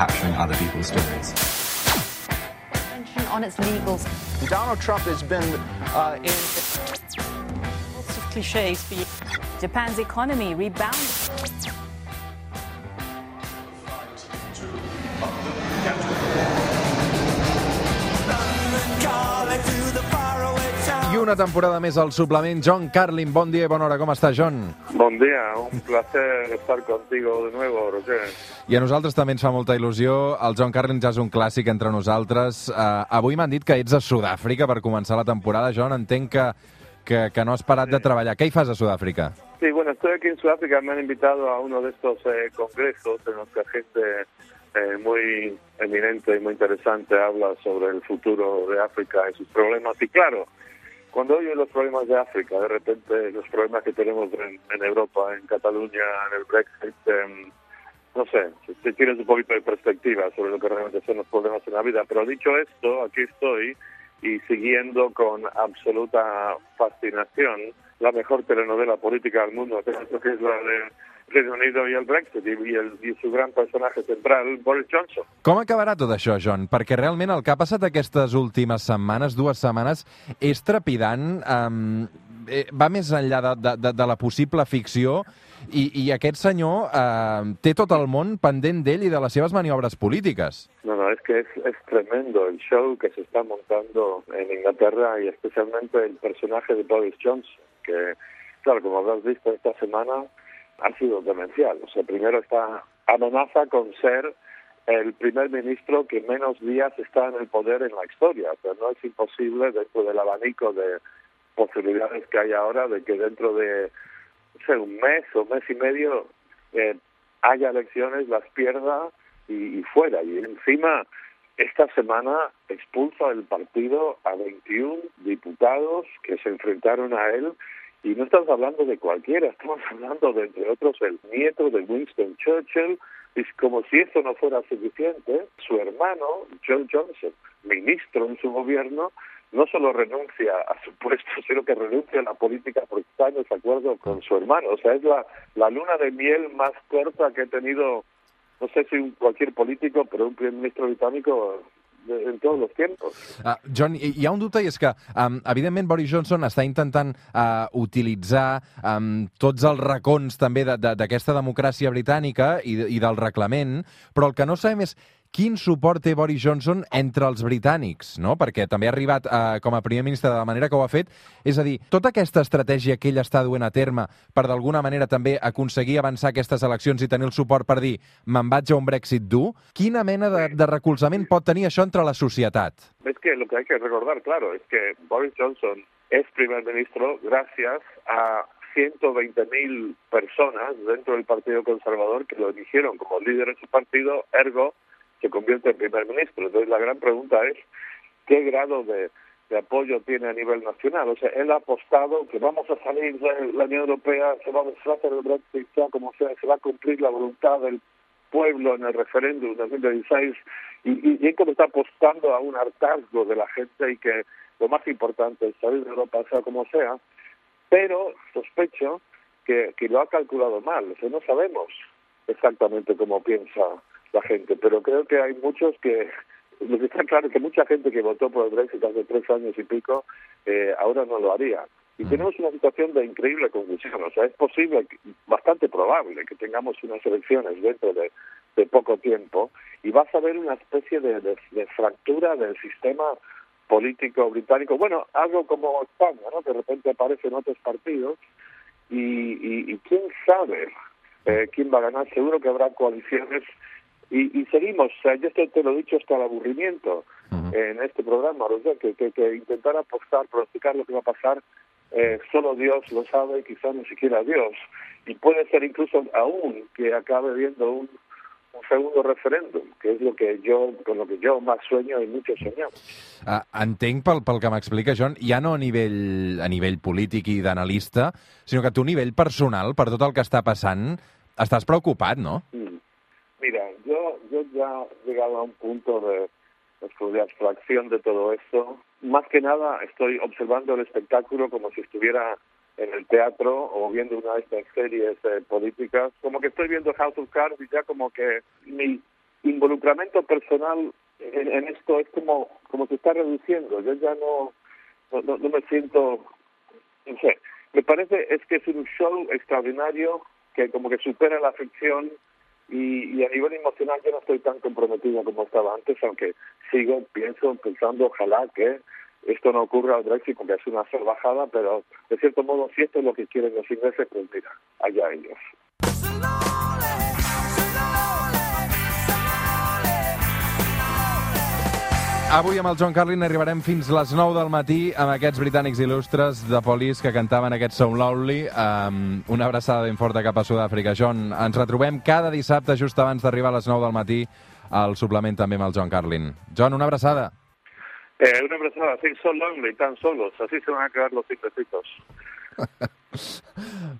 capturing other people's stories. On its legals. Donald Trump has been uh, in. Lots of cliches. Japan's economy rebounded. Una temporada més al suplement. John Carlin, bon dia i bona hora. Com està, John? Bon dia, un placer estar contigo de nuevo, Roger. I a nosaltres també ens fa molta il·lusió. El John Carlin ja és un clàssic entre nosaltres. Uh, avui m'han dit que ets a Sud-àfrica per començar la temporada. John, entenc que, que, que no has parat de treballar. ¿Qué hi fas a Sudàfrica? Sí, bueno, estoy aquí en Sudáfrica. Me han invitado a uno de estos eh, congresos en los que gente eh, muy eminente y muy interesante habla sobre el futuro de África y sus problemas. Y claro, cuando oye los problemas de África, de repente los problemas que tenemos en, en Europa, en Cataluña, en el Brexit, eh, no sé, si tienes un poquito de perspectiva sobre lo que realmente son los problemas en la vida. Pero dicho esto, aquí estoy y siguiendo con absoluta fascinación la mejor telenovela política del mundo, que es la de Reino Unido i el Brexit i, i, el, i su gran personatge central, Boris Johnson. Com acabarà tot això, John? Perquè realment el que ha passat aquestes últimes setmanes, dues setmanes, és trepidant, um, va més enllà de, de, de, de la possible ficció i, i aquest senyor eh, té tot el món pendent d'ell i de les seves maniobres polítiques. No, no, es que es, es tremendo el show que se está montando en Inglaterra y especialmente el personaje de Boris Johnson, que, claro, como habrás visto esta semana, ha sido demencial. O sea, primero está amenaza con ser el primer ministro que menos días está en el poder en la historia. O no es imposible dentro del abanico de posibilidades que hay ahora de que dentro de no sé, un mes o mes y medio eh, haya elecciones, las pierda y, y fuera. Y encima, esta semana expulsa del partido a 21 diputados que se enfrentaron a él y no estamos hablando de cualquiera, estamos hablando de, entre otros, el nieto de Winston Churchill. Es como si eso no fuera suficiente, su hermano, John Johnson, ministro en su gobierno, no solo renuncia a su puesto, sino que renuncia a la política porque está en desacuerdo con su hermano. O sea, es la, la luna de miel más corta que ha tenido, no sé si un, cualquier político, pero un primer ministro británico en tots els temps. Uh, John, hi ha un dubte i és que, um, evidentment, Boris Johnson està intentant uh, utilitzar um, tots els racons també d'aquesta de, de, democràcia britànica i, i del reglament, però el que no sabem és quin suport té Boris Johnson entre els britànics, no? Perquè també ha arribat eh, com a primer ministre de la manera que ho ha fet. És a dir, tota aquesta estratègia que ell està duent a terme per d'alguna manera també aconseguir avançar aquestes eleccions i tenir el suport per dir me'n vaig a un Brexit dur, quina mena de, de recolzament pot tenir això entre la societat? Es que lo que hay que recordar, claro, es que Boris Johnson es primer ministro gracias a 120.000 personas dentro del Partido Conservador que lo eligieron como líder en su partido, ergo se convierte en primer ministro. Entonces la gran pregunta es qué grado de, apoyo tiene a nivel nacional. O sea, él ha apostado que vamos a salir de la Unión Europea, se va, a hacer el Brexit, sea como sea, se va a cumplir la voluntad del pueblo en el referéndum de 2016 y, y, y como está apostando a un hartazgo de la gente y que lo más importante es salir de Europa, sea como sea, pero sospecho que, que lo ha calculado mal. O sea, no sabemos exactamente cómo piensa la gente, pero creo que hay muchos que, lo que está claro es que mucha gente que votó por el Brexit hace tres años y pico, eh, ahora no lo haría. Y tenemos una situación de increíble confusión, o sea, es posible, bastante probable, que tengamos unas elecciones dentro de, de poco tiempo y vas a ver una especie de, de, de fractura del sistema político británico, bueno, algo como España, ¿no? De repente aparecen otros partidos y, y, y quién sabe eh, quién va a ganar. Seguro que habrá coaliciones y, y seguimos. O sea, yo esto te lo he dicho hasta el aburrimiento uh -huh. en este programa, o sea, que, que, que intentar apostar, pronosticar lo que va a pasar, eh, solo Dios lo sabe, quizás ni siquiera Dios. Y puede ser incluso aún que acabe viendo un, un segundo referèndum, que és lo que jo, con lo que jo más sueño i muchos soñamos. Uh, entenc pel, pel que m'explica, John, ja no a nivell, a nivell polític i d'analista, sinó que tu a nivell personal, per tot el que està passant, estàs preocupat, no? Mm. Mira, yo, ya he llegado a un punto de, de abstracción de todo esto. Más que nada estoy observando el espectáculo como si estuviera en el teatro o viendo una de estas series eh, políticas, como que estoy viendo House of Cards y ya como que mi involucramiento personal en, en, esto es como, como se está reduciendo. Yo ya no, no, no me siento, no sé, me parece es que es un show extraordinario que como que supera la ficción y, y, a nivel emocional yo no estoy tan comprometido como estaba antes, aunque sigo, pienso, pensando, ojalá que esto no ocurra al Brexit porque es una salvajada, pero de cierto modo si esto es lo que quieren los ingleses, pues mira, allá ellos. Avui amb el John Carlin arribarem fins les 9 del matí amb aquests britànics il·lustres de Polis que cantaven aquest So Lonely. Um, una abraçada ben forta cap a Sud-àfrica. John, ens retrobem cada dissabte just abans d'arribar a les 9 del matí al suplement també amb el John Carlin. John, una abraçada. Eh, una abraçada, sí, So Lonely, tan solos. Así se van a quedar los cinco